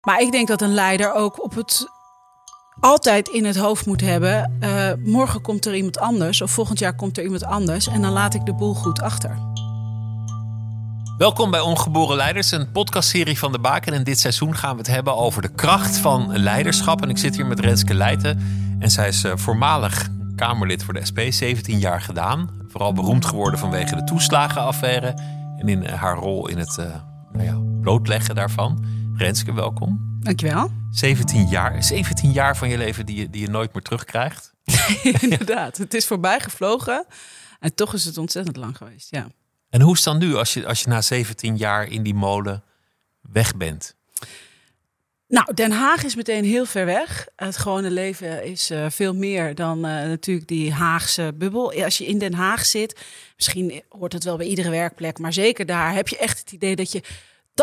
Maar ik denk dat een leider ook op het altijd in het hoofd moet hebben: uh, morgen komt er iemand anders of volgend jaar komt er iemand anders en dan laat ik de boel goed achter. Welkom bij Ongeboren Leiders, een podcastserie van de Baken. En dit seizoen gaan we het hebben over de kracht van leiderschap. En ik zit hier met Renske Leijten. En zij is uh, voormalig Kamerlid voor de SP, 17 jaar gedaan. Vooral beroemd geworden vanwege de toeslagenaffaire. En in uh, haar rol in het nou ja, blootleggen daarvan. Renske, welkom. Dankjewel. 17 jaar. 17 jaar van je leven die je, die je nooit meer terugkrijgt. Inderdaad, het is voorbij gevlogen. En toch is het ontzettend lang geweest, ja. En hoe is het dan nu als je, als je na 17 jaar in die molen weg bent? Nou, Den Haag is meteen heel ver weg. Het gewone leven is uh, veel meer dan uh, natuurlijk die Haagse bubbel. Als je in Den Haag zit, misschien hoort het wel bij iedere werkplek, maar zeker daar heb je echt het idee dat je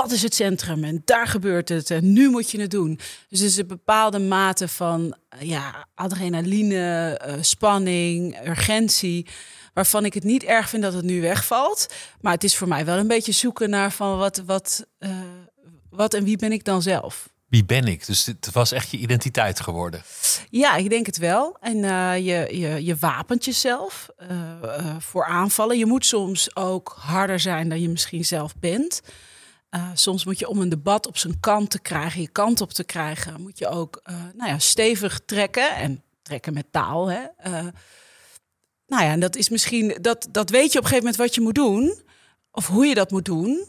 dat is het centrum en daar gebeurt het en nu moet je het doen. Dus is een bepaalde mate van uh, ja, adrenaline, uh, spanning, urgentie, waarvan ik het niet erg vind dat het nu wegvalt. Maar het is voor mij wel een beetje zoeken naar van wat, wat, uh, wat en wie ben ik dan zelf. Wie ben ik? Dus het was echt je identiteit geworden. Ja, ik denk het wel. En uh, je, je, je wapent jezelf voor aanvallen. Je moet soms ook harder zijn dan je misschien zelf bent. Uh, soms moet je om een debat op zijn kant te krijgen, je kant op te krijgen, moet je ook uh, nou ja, stevig trekken en trekken met taal. Hè? Uh, nou ja, en dat is misschien, dat, dat weet je op een gegeven moment wat je moet doen, of hoe je dat moet doen.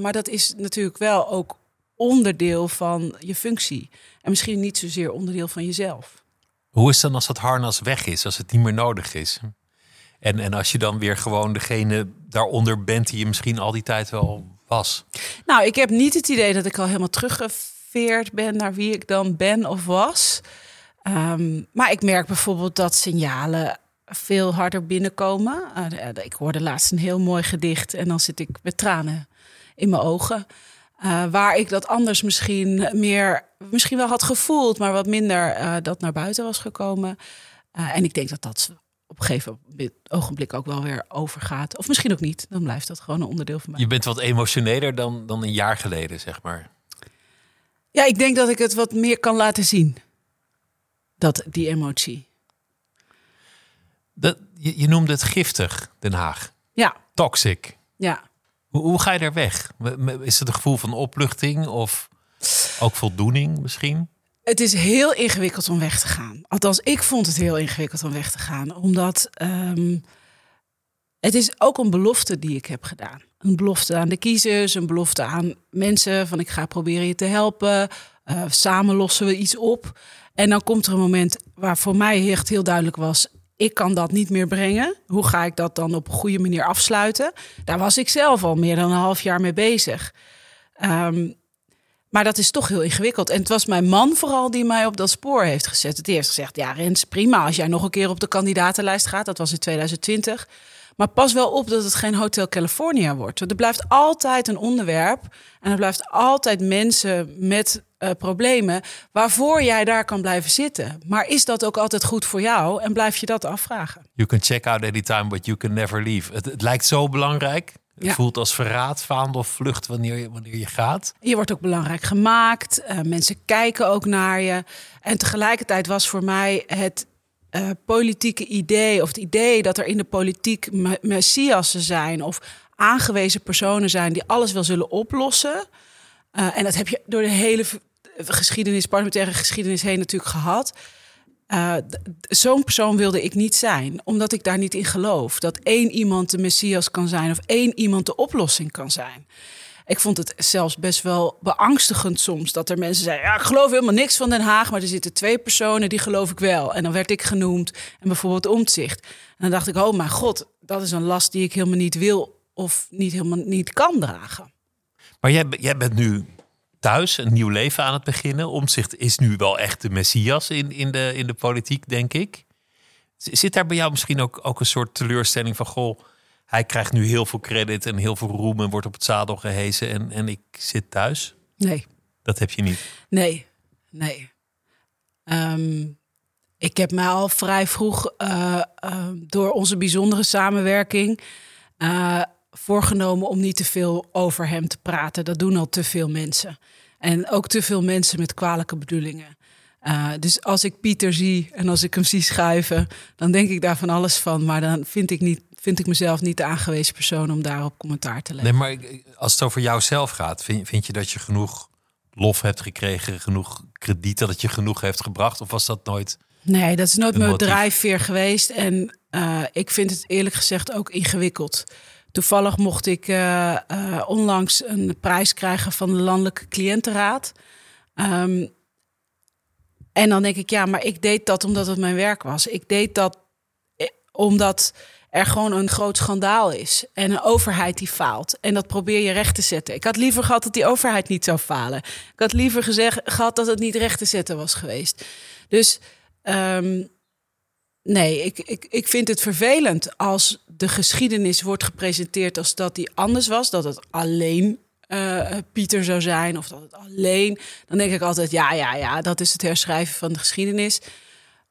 maar dat is natuurlijk wel ook onderdeel van je functie. En misschien niet zozeer onderdeel van jezelf. Hoe is het dan als dat harnas weg is, als het niet meer nodig is? En, en als je dan weer gewoon degene daaronder bent die je misschien al die tijd wel was? Nou, ik heb niet het idee dat ik al helemaal teruggeveerd ben naar wie ik dan ben of was. Um, maar ik merk bijvoorbeeld dat signalen veel harder binnenkomen. Uh, ik hoorde laatst een heel mooi gedicht en dan zit ik met tranen in mijn ogen. Uh, waar ik dat anders misschien meer, misschien wel had gevoeld, maar wat minder uh, dat naar buiten was gekomen. en ik denk dat dat op een gegeven ogenblik ook wel weer overgaat. Of misschien ook niet. Dan blijft dat gewoon een onderdeel van mij. Je bent wat emotioneler dan, dan een jaar geleden, zeg maar. Ja, ik denk dat ik het wat meer kan laten zien. Dat, die emotie. Dat, je, je noemde het giftig, Den Haag. Ja. Toxic. Ja. Hoe, hoe ga je daar weg? Is het een gevoel van opluchting of ook voldoening misschien? Het is heel ingewikkeld om weg te gaan. Althans, ik vond het heel ingewikkeld om weg te gaan. Omdat um, het is ook een belofte die ik heb gedaan. Een belofte aan de kiezers, een belofte aan mensen van ik ga proberen je te helpen. Uh, samen lossen we iets op. En dan komt er een moment waar voor mij echt heel duidelijk was... ik kan dat niet meer brengen. Hoe ga ik dat dan op een goede manier afsluiten? Daar was ik zelf al meer dan een half jaar mee bezig. Um, maar dat is toch heel ingewikkeld. En het was mijn man vooral die mij op dat spoor heeft gezet. Het heeft gezegd, ja Rens, prima als jij nog een keer op de kandidatenlijst gaat. Dat was in 2020. Maar pas wel op dat het geen Hotel California wordt. Want er blijft altijd een onderwerp. En er blijft altijd mensen met uh, problemen. Waarvoor jij daar kan blijven zitten. Maar is dat ook altijd goed voor jou? En blijf je dat afvragen? You can check out anytime, but you can never leave. Het lijkt zo belangrijk. Het ja. voelt als verraad, vaandel, vlucht wanneer je, wanneer je gaat. Je wordt ook belangrijk gemaakt. Uh, mensen kijken ook naar je. En tegelijkertijd was voor mij het uh, politieke idee... of het idee dat er in de politiek messiassen zijn... of aangewezen personen zijn die alles wel zullen oplossen. Uh, en dat heb je door de hele geschiedenis, parlementaire geschiedenis heen natuurlijk gehad. Uh, Zo'n persoon wilde ik niet zijn, omdat ik daar niet in geloof. Dat één iemand de messias kan zijn of één iemand de oplossing kan zijn. Ik vond het zelfs best wel beangstigend soms dat er mensen zeiden: ja, ik geloof helemaal niks van Den Haag, maar er zitten twee personen die geloof ik wel. En dan werd ik genoemd en bijvoorbeeld omzicht. En dan dacht ik: oh mijn god, dat is een last die ik helemaal niet wil of niet helemaal niet kan dragen. Maar jij, jij bent nu thuis een nieuw leven aan het beginnen. Omzicht is nu wel echt de messias in, in, de, in de politiek, denk ik. Zit daar bij jou misschien ook, ook een soort teleurstelling van... goh, hij krijgt nu heel veel credit en heel veel roem... en wordt op het zadel gehezen en, en ik zit thuis? Nee. Dat heb je niet? Nee, nee. Um, ik heb mij al vrij vroeg uh, uh, door onze bijzondere samenwerking... Uh, voorgenomen om niet te veel over hem te praten. Dat doen al te veel mensen. En ook te veel mensen met kwalijke bedoelingen. Uh, dus als ik Pieter zie en als ik hem zie schuiven, dan denk ik daar van alles van. Maar dan vind ik, niet, vind ik mezelf niet de aangewezen persoon om daarop commentaar te leggen. Nee, maar als het over jouzelf gaat, vind, vind je dat je genoeg lof hebt gekregen, genoeg krediet dat het je genoeg heeft gebracht? Of was dat nooit? Nee, dat is nooit mijn drijfveer geweest. En uh, ik vind het eerlijk gezegd ook ingewikkeld. Toevallig mocht ik uh, uh, onlangs een prijs krijgen van de Landelijke Cliëntenraad. Um, en dan denk ik, ja, maar ik deed dat omdat het mijn werk was. Ik deed dat omdat er gewoon een groot schandaal is. En een overheid die faalt. En dat probeer je recht te zetten. Ik had liever gehad dat die overheid niet zou falen. Ik had liever gezegd, gehad dat het niet recht te zetten was geweest. Dus um, nee, ik, ik, ik vind het vervelend als de geschiedenis wordt gepresenteerd als dat die anders was. Dat het alleen uh, Pieter zou zijn of dat het alleen. Dan denk ik altijd, ja, ja, ja, dat is het herschrijven van de geschiedenis.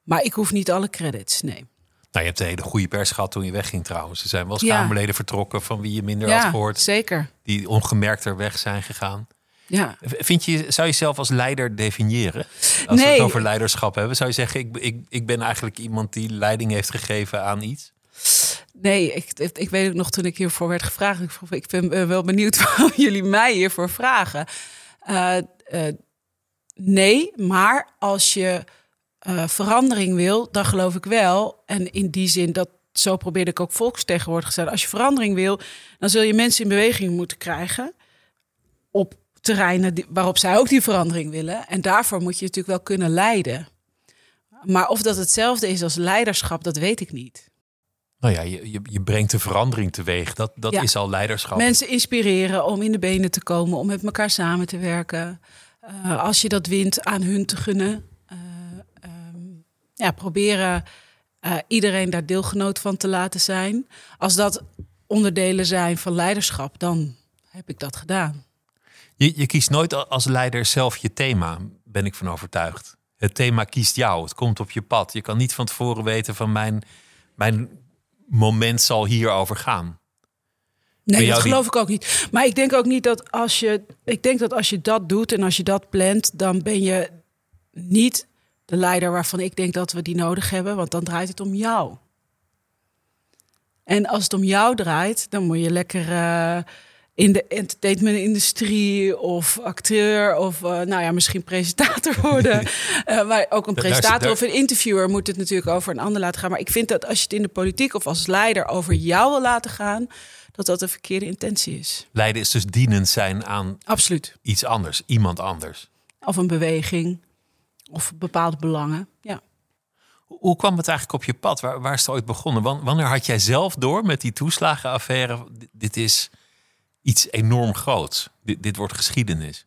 Maar ik hoef niet alle credits, nee. Nou, je hebt een hele goede pers gehad toen je wegging trouwens. Er zijn wel eens ja. Kamerleden vertrokken van wie je minder ja, had gehoord. zeker. Die ongemerkt er weg zijn gegaan. Ja. Vind je, zou je zelf als leider definiëren? Als nee. we het over leiderschap hebben, zou je zeggen: ik, ik, ik ben eigenlijk iemand die leiding heeft gegeven aan iets? Nee, ik, ik weet ook nog toen ik hiervoor werd gevraagd. Ik, ik ben wel benieuwd waarom jullie mij hiervoor vragen. Uh, uh, nee, maar als je uh, verandering wil, dan geloof ik wel. En in die zin dat zo probeerde ik ook volksvertegenwoordiger te zijn. Als je verandering wil, dan zul je mensen in beweging moeten krijgen op terreinen waarop zij ook die verandering willen. En daarvoor moet je natuurlijk wel kunnen leiden. Maar of dat hetzelfde is als leiderschap, dat weet ik niet. Nou ja, je, je, je brengt een verandering teweeg. Dat, dat ja. is al leiderschap. Mensen inspireren om in de benen te komen, om met elkaar samen te werken. Uh, als je dat wint, aan hun te gunnen. Uh, um, ja, proberen uh, iedereen daar deelgenoot van te laten zijn. Als dat onderdelen zijn van leiderschap, dan heb ik dat gedaan. Je, je kiest nooit als leider zelf je thema, ben ik van overtuigd. Het thema kiest jou, het komt op je pad. Je kan niet van tevoren weten van mijn, mijn moment zal hierover gaan. Nee, dat geloof ik ook niet. Maar ik denk ook niet dat als je. Ik denk dat als je dat doet en als je dat plant, dan ben je niet de leider waarvan ik denk dat we die nodig hebben, want dan draait het om jou. En als het om jou draait, dan moet je lekker uh, in de entertainmentindustrie of acteur of uh, nou ja, misschien presentator worden. uh, maar ook een presentator daar, of een interviewer moet het natuurlijk over een ander laten gaan. Maar ik vind dat als je het in de politiek of als leider over jou wil laten gaan, dat dat een verkeerde intentie is. Leiden is dus dienend zijn aan Absoluut. iets anders, iemand anders. Of een beweging of bepaalde belangen. Ja. Hoe kwam het eigenlijk op je pad? Waar, waar is het ooit begonnen? Wanneer had jij zelf door met die toeslagenaffaire? Dit is iets enorm groots. Dit, dit wordt geschiedenis.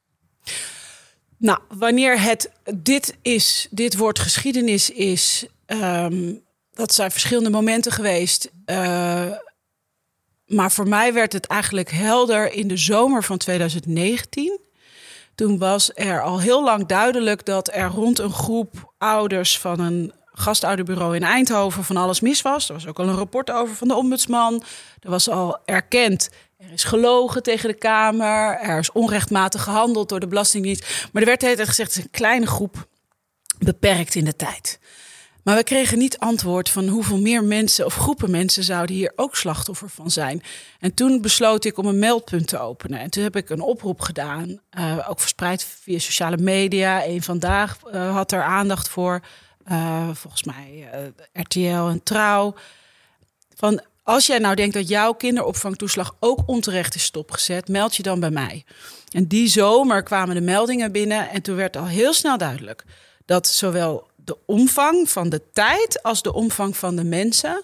Nou, wanneer het dit is, dit wordt geschiedenis is, um, dat zijn verschillende momenten geweest. Uh, maar voor mij werd het eigenlijk helder in de zomer van 2019. Toen was er al heel lang duidelijk dat er rond een groep ouders van een gastouderbureau in Eindhoven van alles mis was. Er was ook al een rapport over van de ombudsman. Er was al erkend er is gelogen tegen de Kamer. Er is onrechtmatig gehandeld door de Belastingdienst. Maar er werd tijd gezegd: het is een kleine groep, beperkt in de tijd. Maar we kregen niet antwoord van hoeveel meer mensen of groepen mensen zouden hier ook slachtoffer van zijn. En toen besloot ik om een meldpunt te openen. En toen heb ik een oproep gedaan, uh, ook verspreid via sociale media. Eén vandaag uh, had er aandacht voor, volgens mij RTL en Trouw. Van als jij nou denkt dat jouw kinderopvangtoeslag ook onterecht is stopgezet, meld je dan bij mij. En die zomer kwamen de meldingen binnen en toen werd al heel snel duidelijk dat zowel de omvang van de tijd als de omvang van de mensen.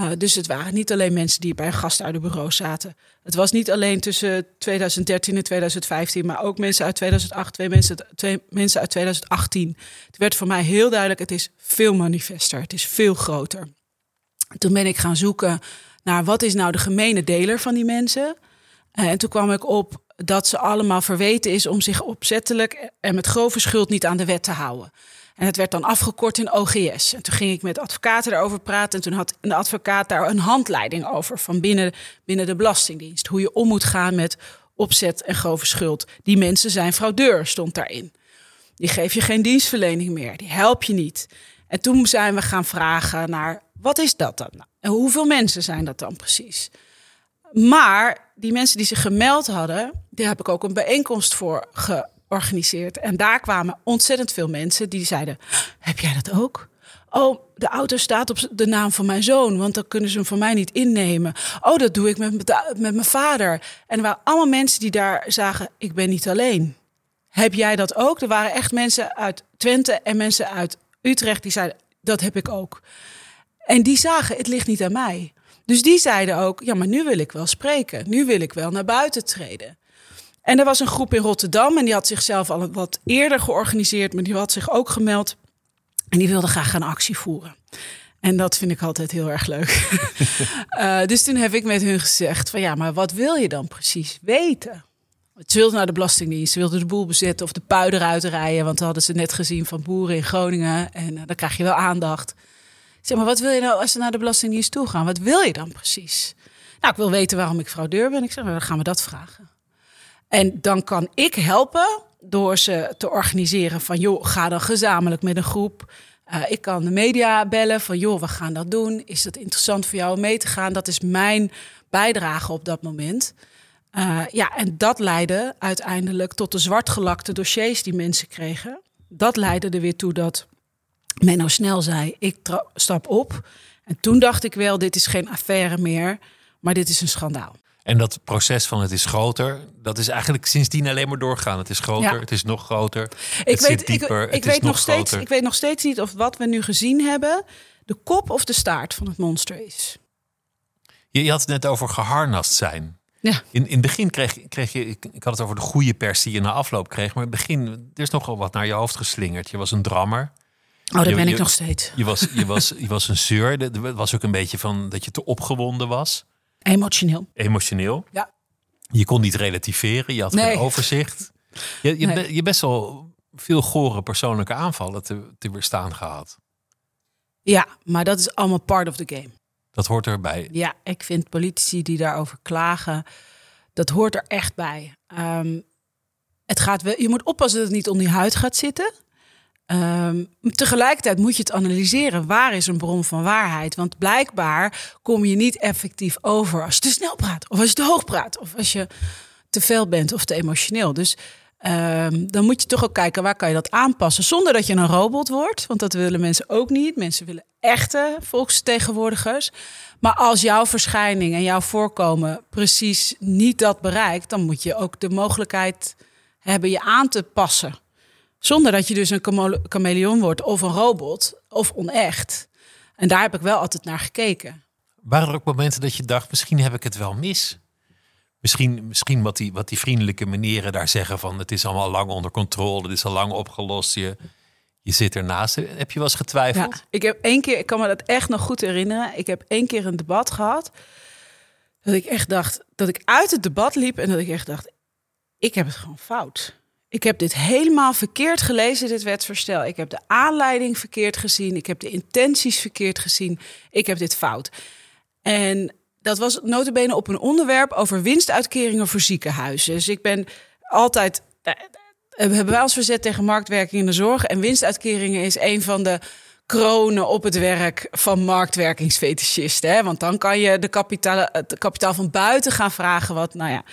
Uh, dus het waren niet alleen mensen die bij een gastouderbureau zaten. Het was niet alleen tussen 2013 en 2015, maar ook mensen uit 2008, twee mensen, twee mensen uit 2018. Het werd voor mij heel duidelijk, het is veel manifester, het is veel groter. Toen ben ik gaan zoeken naar wat is nou de gemene deler van die mensen. Uh, en toen kwam ik op dat ze allemaal verweten is om zich opzettelijk en met grove schuld niet aan de wet te houden. En het werd dan afgekort in OGS. En toen ging ik met advocaten daarover praten. En toen had een advocaat daar een handleiding over van binnen, binnen de Belastingdienst. Hoe je om moet gaan met opzet en grove schuld. Die mensen zijn fraudeur, stond daarin. Die geef je geen dienstverlening meer, die help je niet. En toen zijn we gaan vragen naar, wat is dat dan? Nou, en hoeveel mensen zijn dat dan precies? Maar die mensen die zich gemeld hadden, daar heb ik ook een bijeenkomst voor georganiseerd. En daar kwamen ontzettend veel mensen die zeiden: Heb jij dat ook? Oh, de auto staat op de naam van mijn zoon, want dan kunnen ze hem voor mij niet innemen. Oh, dat doe ik met, met mijn vader. En er waren allemaal mensen die daar zagen: Ik ben niet alleen. Heb jij dat ook? Er waren echt mensen uit Twente en mensen uit Utrecht die zeiden: Dat heb ik ook. En die zagen: Het ligt niet aan mij. Dus die zeiden ook: Ja, maar nu wil ik wel spreken. Nu wil ik wel naar buiten treden. En er was een groep in Rotterdam en die had zichzelf al wat eerder georganiseerd, maar die had zich ook gemeld. En die wilde graag een actie voeren. En dat vind ik altijd heel erg leuk. uh, dus toen heb ik met hun gezegd: van ja, maar wat wil je dan precies weten? Ze wilden naar de Belastingdienst, ze wilden de boel bezetten of de puider uitrijden. Want dat hadden ze net gezien van boeren in Groningen. En uh, dan krijg je wel aandacht. zeg maar, wat wil je nou als ze naar de Belastingdienst toe gaan? Wat wil je dan precies? Nou, ik wil weten waarom ik fraudeur ben. Ik zeg, nou, dan gaan we dat vragen. En dan kan ik helpen door ze te organiseren van, joh, ga dan gezamenlijk met een groep. Uh, ik kan de media bellen van, joh, we gaan dat doen. Is dat interessant voor jou om mee te gaan? Dat is mijn bijdrage op dat moment. Uh, ja, en dat leidde uiteindelijk tot de zwartgelakte dossiers die mensen kregen. Dat leidde er weer toe dat Menno Snel zei, ik stap op. En toen dacht ik wel, dit is geen affaire meer, maar dit is een schandaal. En dat proces van het is groter, dat is eigenlijk sindsdien alleen maar doorgaan. Het is groter, het is nog groter. Ik het weet, dieper, ik, ik weet nog, steeds, ik weet nog steeds niet of wat we nu gezien hebben, de kop of de staart van het monster is. Je, je had het net over geharnast zijn. Ja. In, in het begin kreeg, kreeg je, ik, ik had het over de goede pers die je na afloop kreeg, maar in het begin, er is nogal wat naar je hoofd geslingerd. Je was een drammer. Oh, dat ben ik nog steeds. Je was, je, was, je was een zeur. Het was ook een beetje van dat je te opgewonden was. Emotioneel. Emotioneel. Ja. Je kon niet relativeren, je had geen overzicht. Je, je, nee. je best wel veel gore persoonlijke aanvallen te, te weerstaan gehad. Ja, maar dat is allemaal part of the game. Dat hoort erbij. Ja, ik vind politici die daarover klagen, dat hoort er echt bij. Um, het gaat wel, je moet oppassen dat het niet onder die huid gaat zitten. Um, tegelijkertijd moet je het analyseren. Waar is een bron van waarheid? Want blijkbaar kom je niet effectief over als je te snel praat, of als je te hoog praat, of als je te veel bent of te emotioneel. Dus um, dan moet je toch ook kijken waar kan je dat aanpassen zonder dat je een robot wordt. Want dat willen mensen ook niet. Mensen willen echte volksvertegenwoordigers. Maar als jouw verschijning en jouw voorkomen precies niet dat bereikt, dan moet je ook de mogelijkheid hebben je aan te passen. Zonder dat je dus een chameleon wordt of een robot of onecht. En daar heb ik wel altijd naar gekeken. Waren er ook momenten dat je dacht, misschien heb ik het wel mis? Misschien, misschien wat, die, wat die vriendelijke meneren daar zeggen van het is allemaal lang onder controle, het is al lang opgelost. Je, je zit ernaast. Heb je wel eens getwijfeld? Ja, ik heb één keer, ik kan me dat echt nog goed herinneren. Ik heb één keer een debat gehad. Dat ik echt dacht, dat ik uit het debat liep en dat ik echt dacht, ik heb het gewoon fout. Ik heb dit helemaal verkeerd gelezen, dit wetsvoorstel. Ik heb de aanleiding verkeerd gezien. Ik heb de intenties verkeerd gezien. Ik heb dit fout. En dat was notabene op een onderwerp over winstuitkeringen voor ziekenhuizen. Dus ik ben altijd... Eh, we hebben wij ons verzet tegen marktwerking in de zorg. En winstuitkeringen is een van de kronen op het werk van marktwerkingsfetischisten. Want dan kan je de kapitaal, het kapitaal van buiten gaan vragen... wat nou ja,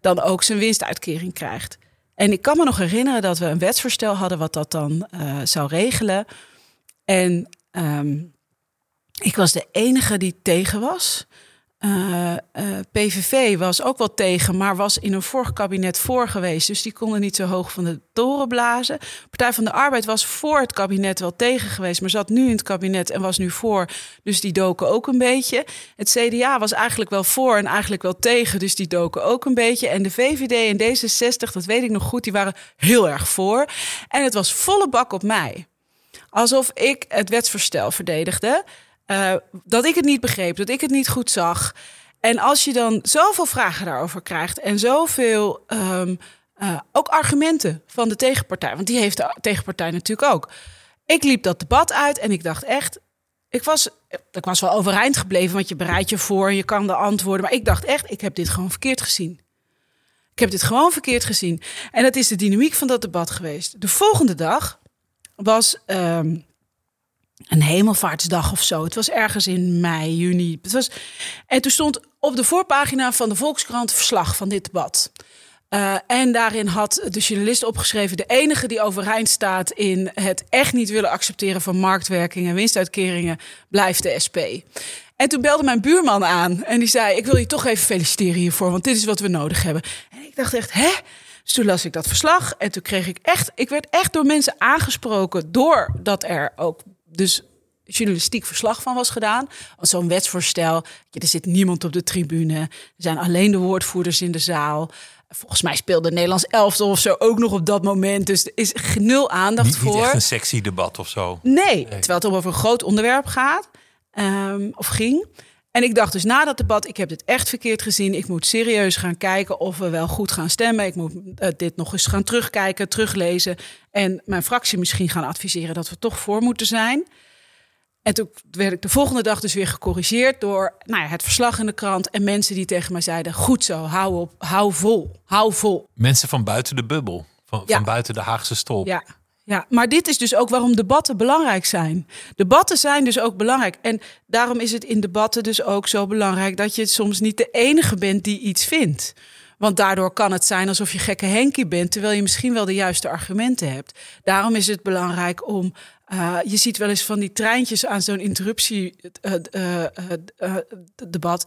dan ook zijn winstuitkering krijgt. En ik kan me nog herinneren dat we een wetsvoorstel hadden wat dat dan uh, zou regelen. En um, ik was de enige die tegen was. Uh, uh, PVV was ook wel tegen, maar was in een vorig kabinet voor geweest. Dus die konden niet zo hoog van de toren blazen. Partij van de Arbeid was voor het kabinet wel tegen geweest, maar zat nu in het kabinet en was nu voor. Dus die doken ook een beetje. Het CDA was eigenlijk wel voor en eigenlijk wel tegen, dus die doken ook een beetje. En de VVD en D66, dat weet ik nog goed, die waren heel erg voor. En het was volle bak op mij. Alsof ik het wetsvoorstel verdedigde. Uh, dat ik het niet begreep, dat ik het niet goed zag. En als je dan zoveel vragen daarover krijgt en zoveel um, uh, ook argumenten van de tegenpartij, want die heeft de tegenpartij natuurlijk ook. Ik liep dat debat uit en ik dacht echt, ik was, ik was wel overeind gebleven, want je bereidt je voor en je kan de antwoorden. Maar ik dacht echt, ik heb dit gewoon verkeerd gezien. Ik heb dit gewoon verkeerd gezien. En dat is de dynamiek van dat debat geweest. De volgende dag was ehm, een hemelvaartsdag of zo. Het was ergens in mei, juni. Het was... En toen stond op de voorpagina van de Volkskrant verslag van dit debat. Uh, en daarin had de journalist opgeschreven: de enige die overeind staat in het echt niet willen accepteren van marktwerking en winstuitkeringen blijft de SP. En toen belde mijn buurman aan en die zei: Ik wil je toch even feliciteren hiervoor, want dit is wat we nodig hebben. En ik dacht echt, hè? Dus toen las ik dat verslag en toen kreeg ik echt, ik werd echt door mensen aangesproken doordat er ook dus journalistiek verslag van was gedaan. Zo'n wetsvoorstel, er zit niemand op de tribune, er zijn alleen de woordvoerders in de zaal. Volgens mij speelde Nederlands elftal of zo ook nog op dat moment. Dus er is nul aandacht niet, voor. Niet echt een sexy debat of zo. Nee, terwijl het over een groot onderwerp gaat. Um, of ging. En ik dacht dus na dat debat, ik heb dit echt verkeerd gezien. Ik moet serieus gaan kijken of we wel goed gaan stemmen. Ik moet uh, dit nog eens gaan terugkijken, teruglezen. En mijn fractie misschien gaan adviseren dat we toch voor moeten zijn. En toen werd ik de volgende dag dus weer gecorrigeerd door nou ja, het verslag in de krant en mensen die tegen mij zeiden: Goed zo, hou op, hou vol, hou vol. Mensen van buiten de bubbel, van, Ja. van buiten de Haagse stolp. Ja, ja, maar dit is dus ook waarom debatten belangrijk zijn. Debatten zijn dus ook belangrijk. En daarom is het in debatten dus ook zo belangrijk dat je soms niet de enige bent die iets vindt. Want daardoor kan het zijn alsof je gekke Henkie bent, terwijl je misschien wel de juiste argumenten hebt. Daarom is het belangrijk om. Uh, je ziet wel eens van die treintjes aan zo'n interruptiedebat.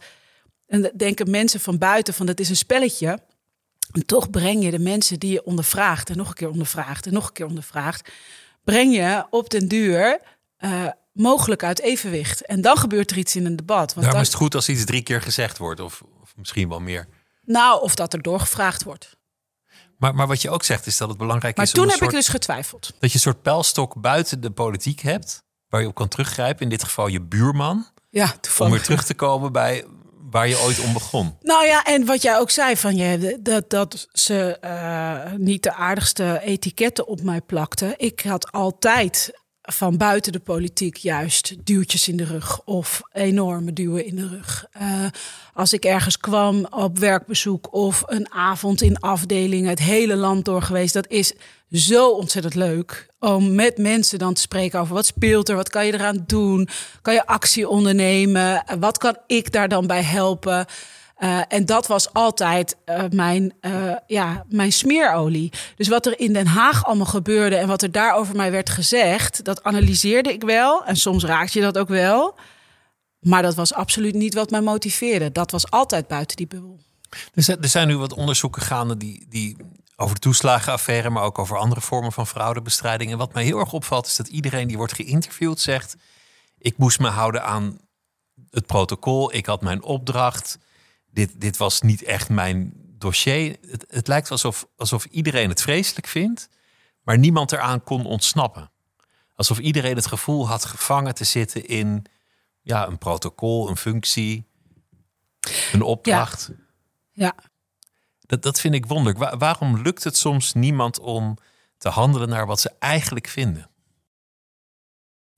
en dan denken mensen van buiten van dat is een spelletje. En toch breng je de mensen die je ondervraagt en nog een keer ondervraagt en nog een keer ondervraagt, breng je op den duur uh, mogelijk uit evenwicht. En dan gebeurt er iets in een debat. Want Daarom is het goed als iets drie keer gezegd wordt, of, of misschien wel meer. Nou, of dat er doorgevraagd wordt. Maar, maar wat je ook zegt is dat het belangrijk Maar is toen om een heb soort, ik dus getwijfeld. dat je een soort pijlstok buiten de politiek hebt, waar je op kan teruggrijpen. In dit geval je buurman, Ja, om toevallig. weer terug te komen bij waar je ooit om begon. Nou ja, en wat jij ook zei van je, dat, dat ze uh, niet de aardigste etiketten op mij plakten. Ik had altijd van buiten de politiek juist duwtjes in de rug of enorme duwen in de rug. Uh, als ik ergens kwam op werkbezoek of een avond in afdelingen, het hele land door geweest, dat is zo ontzettend leuk om met mensen dan te spreken over wat speelt er, wat kan je eraan doen, kan je actie ondernemen, wat kan ik daar dan bij helpen. Uh, en dat was altijd uh, mijn, uh, ja, mijn smeerolie. Dus wat er in Den Haag allemaal gebeurde en wat er daar over mij werd gezegd, dat analyseerde ik wel. En soms raakte je dat ook wel. Maar dat was absoluut niet wat mij motiveerde. Dat was altijd buiten die bubbel. Er zijn nu wat onderzoeken gaande die, die over de toeslagenaffaire, maar ook over andere vormen van fraudebestrijding. En wat mij heel erg opvalt, is dat iedereen die wordt geïnterviewd zegt: Ik moest me houden aan het protocol, ik had mijn opdracht. Dit, dit was niet echt mijn dossier. Het, het lijkt alsof, alsof iedereen het vreselijk vindt, maar niemand eraan kon ontsnappen. Alsof iedereen het gevoel had gevangen te zitten in ja, een protocol, een functie, een opdracht. Ja. ja. Dat, dat vind ik wonderlijk. Waar, waarom lukt het soms niemand om te handelen naar wat ze eigenlijk vinden?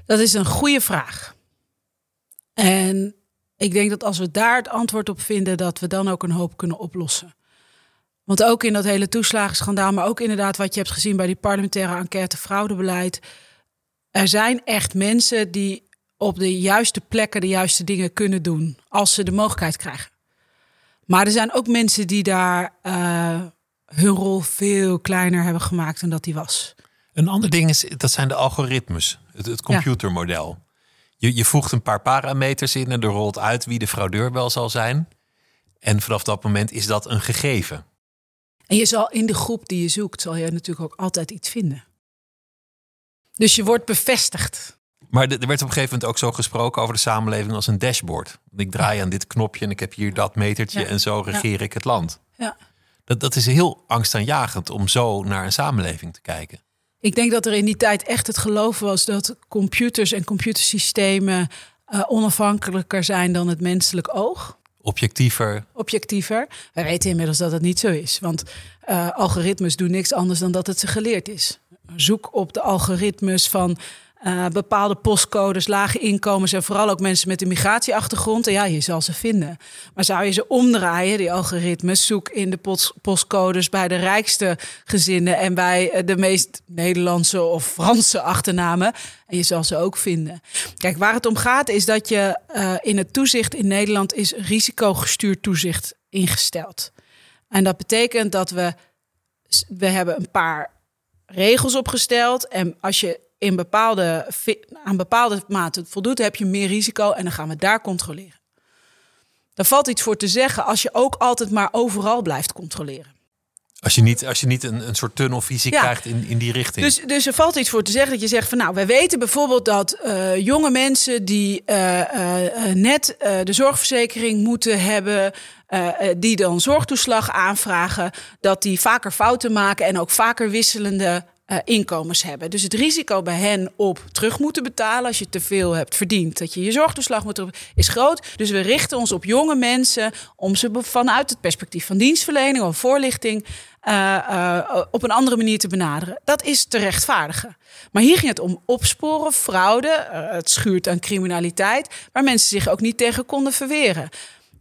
Dat is een goede vraag. En ik denk dat als we daar het antwoord op vinden, dat we dan ook een hoop kunnen oplossen. Want ook in dat hele toeslagenschandaal, maar ook inderdaad wat je hebt gezien bij die parlementaire enquête fraudebeleid. Er zijn echt mensen die op de juiste plekken de juiste dingen kunnen doen, als ze de mogelijkheid krijgen. Maar er zijn ook mensen die daar uh, hun rol veel kleiner hebben gemaakt dan dat die was. Een ander ding is, dat zijn de algoritmes, het, het computermodel. Ja. Je, je voegt een paar parameters in en er rolt uit wie de fraudeur wel zal zijn. En vanaf dat moment is dat een gegeven. En je zal in de groep die je zoekt, zal je natuurlijk ook altijd iets vinden. Dus je wordt bevestigd. Maar er werd op een gegeven moment ook zo gesproken over de samenleving als een dashboard. Ik draai aan dit knopje en ik heb hier dat metertje ja. en zo regeer ja. ik het land. Ja. Dat, dat is heel angstaanjagend om zo naar een samenleving te kijken. Ik denk dat er in die tijd echt het geloof was dat computers en computersystemen uh, onafhankelijker zijn dan het menselijk oog. Objectiever. Objectiever. Wij weten inmiddels dat het niet zo is. Want uh, algoritmes doen niks anders dan dat het ze geleerd is. Zoek op de algoritmes van uh, bepaalde postcodes, lage inkomens en vooral ook mensen met een migratieachtergrond. En ja, je zal ze vinden. Maar zou je ze omdraaien, die algoritmes, zoek in de postcodes bij de rijkste gezinnen en bij eh, de meest Nederlandse of Franse achternamen. En je zal ze ook vinden. Kijk, waar het om gaat is dat je uh, in het toezicht in Nederland is risicogestuurd toezicht ingesteld. En dat betekent dat we, we hebben een paar regels opgesteld. En als je in bepaalde, aan bepaalde mate voldoet, heb je meer risico en dan gaan we daar controleren. Daar valt iets voor te zeggen als je ook altijd maar overal blijft controleren. Als je niet, als je niet een, een soort tunnelvisie krijgt in, in die richting. Dus, dus er valt iets voor te zeggen dat je zegt van nou, wij weten bijvoorbeeld dat uh, jonge mensen die uh, uh, net de zorgverzekering moeten hebben, die dan zorgtoeslag aanvragen, dat die vaker fouten maken en ook vaker wisselende uh, inkomens hebben. Dus het risico bij hen op terug moeten betalen als je te veel hebt verdiend, dat je je zorgtoeslag moet is groot. Dus we richten ons op jonge mensen om ze vanuit het perspectief van dienstverlening of voorlichting uh, uh, op een andere manier te benaderen. Dat is te rechtvaardigen. Maar hier ging het om opsporen, fraude, het schuurt aan criminaliteit, waar mensen zich ook niet tegen konden verweren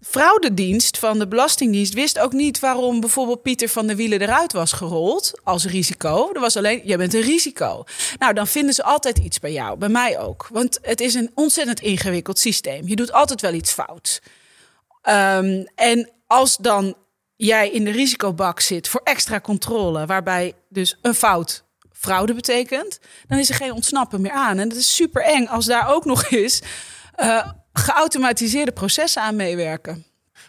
fraudedienst van de Belastingdienst wist ook niet waarom bijvoorbeeld Pieter van der Wielen eruit was gerold als risico. Er was alleen, jij bent een risico. Nou, dan vinden ze altijd iets bij jou, bij mij ook. Want het is een ontzettend ingewikkeld systeem. Je doet altijd wel iets fout. Um, en als dan jij in de risicobak zit voor extra controle, waarbij dus een fout fraude betekent, dan is er geen ontsnappen meer aan. En dat is super eng als daar ook nog eens uh, geautomatiseerde processen aan meewerken.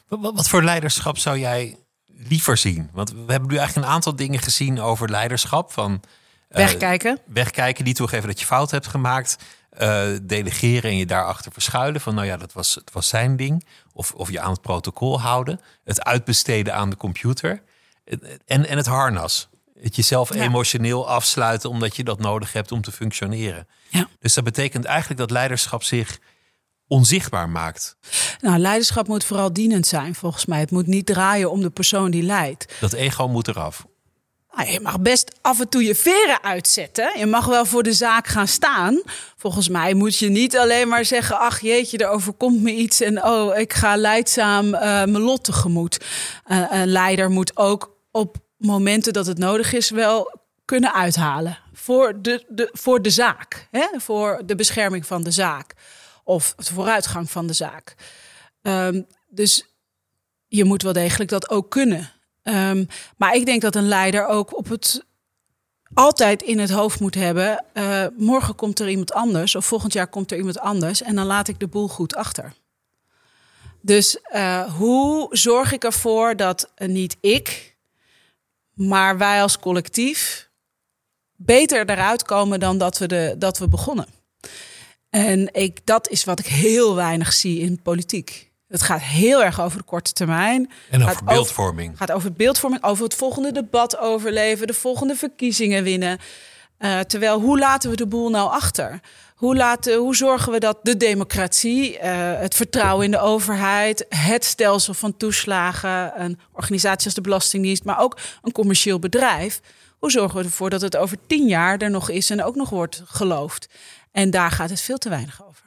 Wat, voor leiderschap zou jij liever zien? Want we hebben nu eigenlijk een aantal dingen gezien over leiderschap. Van, uh, wegkijken. Wegkijken, niet toegeven dat je fout hebt gemaakt. Uh, delegeren en je daarachter verschuilen. Van nou ja, dat was, het was zijn ding. Of, of je aan het protocol houden. Het uitbesteden aan de computer. En, en het harnas. Het jezelf ja. emotioneel afsluiten omdat je dat nodig hebt om te functioneren. Ja. Dus dat betekent eigenlijk dat leiderschap zich onzichtbaar maakt? Nou, leiderschap moet vooral dienend zijn, volgens mij. Het moet niet draaien om de persoon die leidt. Dat ego moet eraf. Nou, je mag best af en toe je veren uitzetten. Je mag wel voor de zaak gaan staan. Volgens mij moet je niet alleen maar zeggen: ach jeetje, er overkomt me iets en oh, ik ga leidzaam uh, mijn lot tegemoet. Uh, een leider moet ook op momenten dat het nodig is wel kunnen uithalen voor de, de, voor de zaak, hè? voor de bescherming van de zaak of de vooruitgang van de zaak. Um, dus je moet wel degelijk dat ook kunnen. Um, maar ik denk dat een leider ook op het altijd in het hoofd moet hebben: uh, morgen komt er iemand anders, of volgend jaar komt er iemand anders, en dan laat ik de boel goed achter. Dus uh, hoe zorg ik ervoor dat niet ik, maar wij als collectief beter eruit komen dan dat we, de, dat we begonnen? En ik, dat is wat ik heel weinig zie in politiek. Het gaat heel erg over de korte termijn. En over beeldvorming. Het gaat over beeldvorming, over het volgende debat overleven, de volgende verkiezingen winnen. Uh, terwijl, hoe laten we de boel nou achter? Hoe, laten, hoe zorgen we dat de democratie, uh, het vertrouwen in de overheid, het stelsel van toeslagen, een organisatie als de Belastingdienst, maar ook een commercieel bedrijf, hoe zorgen we ervoor dat het over tien jaar er nog is en ook nog wordt geloofd? En daar gaat het veel te weinig over.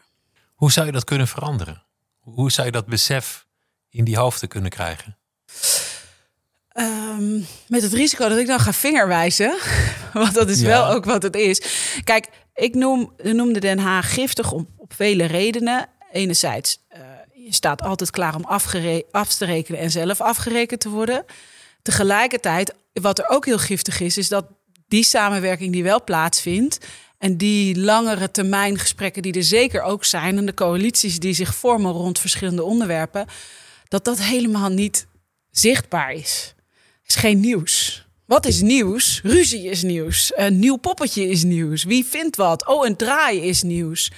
Hoe zou je dat kunnen veranderen? Hoe zou je dat besef in die hoofden kunnen krijgen? Um, met het risico dat ik dan ga vingerwijzen. Want dat is ja. wel ook wat het is. Kijk, ik noem, noemde Den Haag giftig om, op vele redenen. Enerzijds, uh, je staat altijd klaar om af te rekenen en zelf afgerekend te worden. Tegelijkertijd, wat er ook heel giftig is, is dat die samenwerking die wel plaatsvindt, en die langere termijn gesprekken die er zeker ook zijn en de coalities die zich vormen rond verschillende onderwerpen, dat dat helemaal niet zichtbaar is. Is geen nieuws. Wat is nieuws? Ruzie is nieuws. Een nieuw poppetje is nieuws. Wie vindt wat? Oh, een draai is nieuws.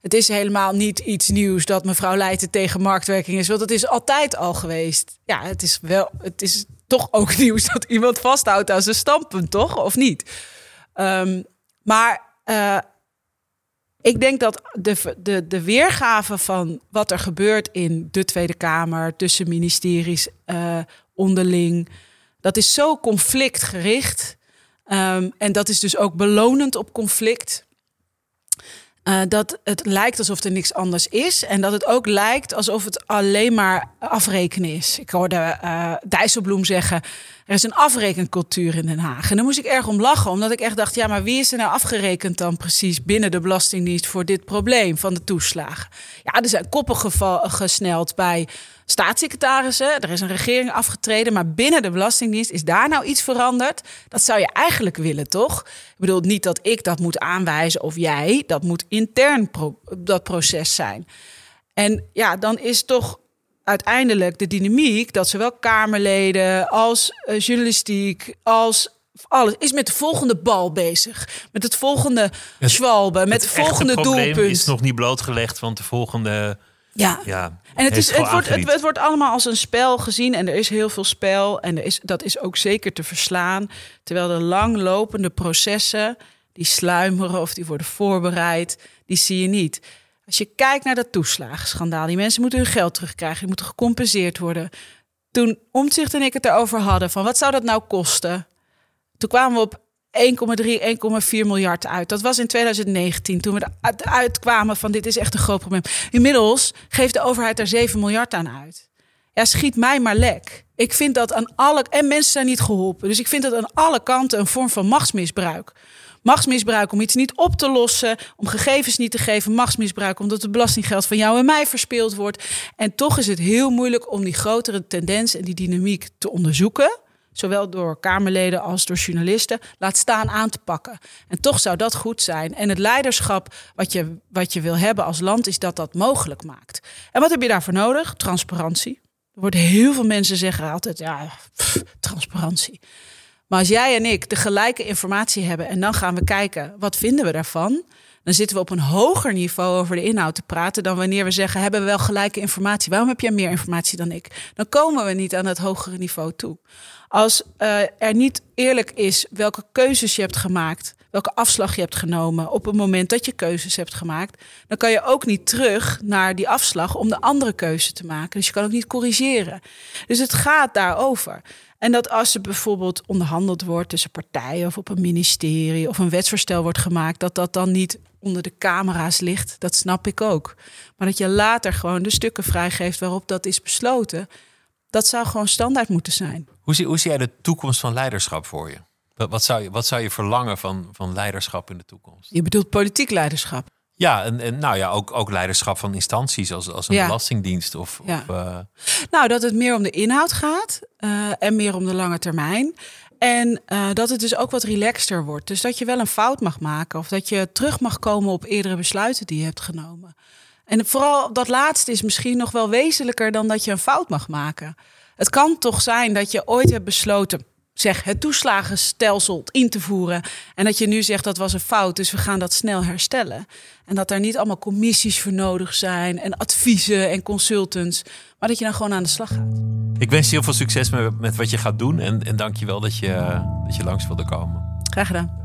Het is helemaal niet iets nieuws dat mevrouw Leijten tegen marktwerking is, want het is altijd al geweest. Ja, het is wel, het is toch ook nieuws dat iemand vasthoudt aan zijn standpunt, toch? Of niet? Um, maar uh, ik denk dat de, de, de weergave van wat er gebeurt in de Tweede Kamer, tussen ministeries, uh, onderling, dat is zo conflictgericht. Um, en dat is dus ook belonend op conflict. Uh, dat het lijkt alsof er niks anders is. En dat het ook lijkt alsof het alleen maar afrekenen is. Ik hoorde uh, Dijsselbloem zeggen: er is een afrekencultuur in Den Haag. En dan moest ik erg om lachen, omdat ik echt dacht: ja, maar wie is er nou afgerekend dan precies binnen de Belastingdienst voor dit probleem van de toeslagen? Ja, er zijn koppen gesneld bij staatssecretarissen. Er is een regering afgetreden, maar binnen de Belastingdienst is daar nou iets veranderd? Dat zou je eigenlijk willen, toch? Ik bedoel niet dat ik dat moet aanwijzen of jij. Dat moet intern dat proces zijn. En ja, dan is toch uiteindelijk de dynamiek dat zowel Kamerleden als uh, journalistiek als alles is met de volgende bal bezig. Met het volgende schwalben, met het, volgende doelpunt. Het is nog niet blootgelegd, want de volgende ja. ja en het, is, het, wordt, het, wordt allemaal als een spel gezien en er is heel veel spel en er is, dat is ook zeker te verslaan. Terwijl de langlopende processen, die sluimeren of die worden voorbereid, die zie je niet. Als je kijkt naar dat toeslagenschandaal, die mensen moeten hun geld terugkrijgen, die moeten gecompenseerd worden. Toen Omtzigt en ik het erover hadden van wat zou dat nou kosten? Toen kwamen we op 1,3, 1,4 miljard uit. Dat was in 2019, toen we eruit kwamen van dit is echt een groot probleem. Inmiddels geeft de overheid er 7 miljard aan uit. Ja, schiet mij maar lek. Ik vind dat aan alle... En mensen zijn niet geholpen. Dus ik vind dat aan alle kanten een vorm van machtsmisbruik. Machtsmisbruik om iets niet op te lossen, om gegevens niet te geven. Machtsmisbruik omdat het belastinggeld van jou en mij verspeeld wordt. En toch is het heel moeilijk om die grotere tendens en die dynamiek te onderzoeken zowel door Kamerleden als door journalisten, laat staan aan te pakken. En toch zou dat goed zijn. En het leiderschap wat je, wat je wil hebben als land, is dat dat mogelijk maakt. En wat heb je daarvoor nodig? Transparantie. Er worden heel veel mensen zeggen altijd, ja, transparantie. Maar als jij en ik de gelijke informatie hebben en dan gaan we kijken, wat vinden we daarvan? Dan zitten we op een hoger niveau over de inhoud te praten dan wanneer we zeggen, hebben we wel gelijke informatie? Waarom heb jij meer informatie dan ik? Dan komen we niet aan het hogere niveau toe. Als uh, er niet eerlijk is welke keuzes je hebt gemaakt, welke afslag je hebt genomen op het moment dat je keuzes hebt gemaakt, dan kan je ook niet terug naar die afslag om de andere keuze te maken. Dus je kan ook niet corrigeren. Dus het gaat daarover. En dat als er bijvoorbeeld onderhandeld wordt tussen partijen of op een ministerie of een wetsvoorstel wordt gemaakt, dat dat dan niet onder de camera's ligt, dat snap ik ook. Maar dat je later gewoon de stukken vrijgeeft waarop dat is besloten, dat zou gewoon standaard moeten zijn. Hoe zie, hoe zie jij de toekomst van leiderschap voor je? Wat, wat, zou, je, wat zou je verlangen van, van leiderschap in de toekomst? Je bedoelt politiek leiderschap? Ja, en, en nou ja, ook, ook leiderschap van instanties als, als een belastingdienst. Of, ja. of uh... Nou, dat het meer om de inhoud gaat uh, en meer om de lange termijn. En uh, dat het dus ook wat relaxter wordt. Dus dat je wel een fout mag maken of dat je terug mag komen op eerdere besluiten die je hebt genomen. En vooral dat laatste is misschien nog wel wezenlijker dan dat je een fout mag maken. Het kan toch zijn dat je ooit hebt besloten, zeg, het toeslagenstelsel in te voeren. En dat je nu zegt dat was een fout, dus we gaan dat snel herstellen. En dat er niet allemaal commissies voor nodig zijn en adviezen en consultants. Maar dat je dan gewoon aan de slag gaat. Ik wens je heel veel succes met, met wat je gaat doen. En, en dank je wel dat je, dat je langs wilde komen. Graag gedaan.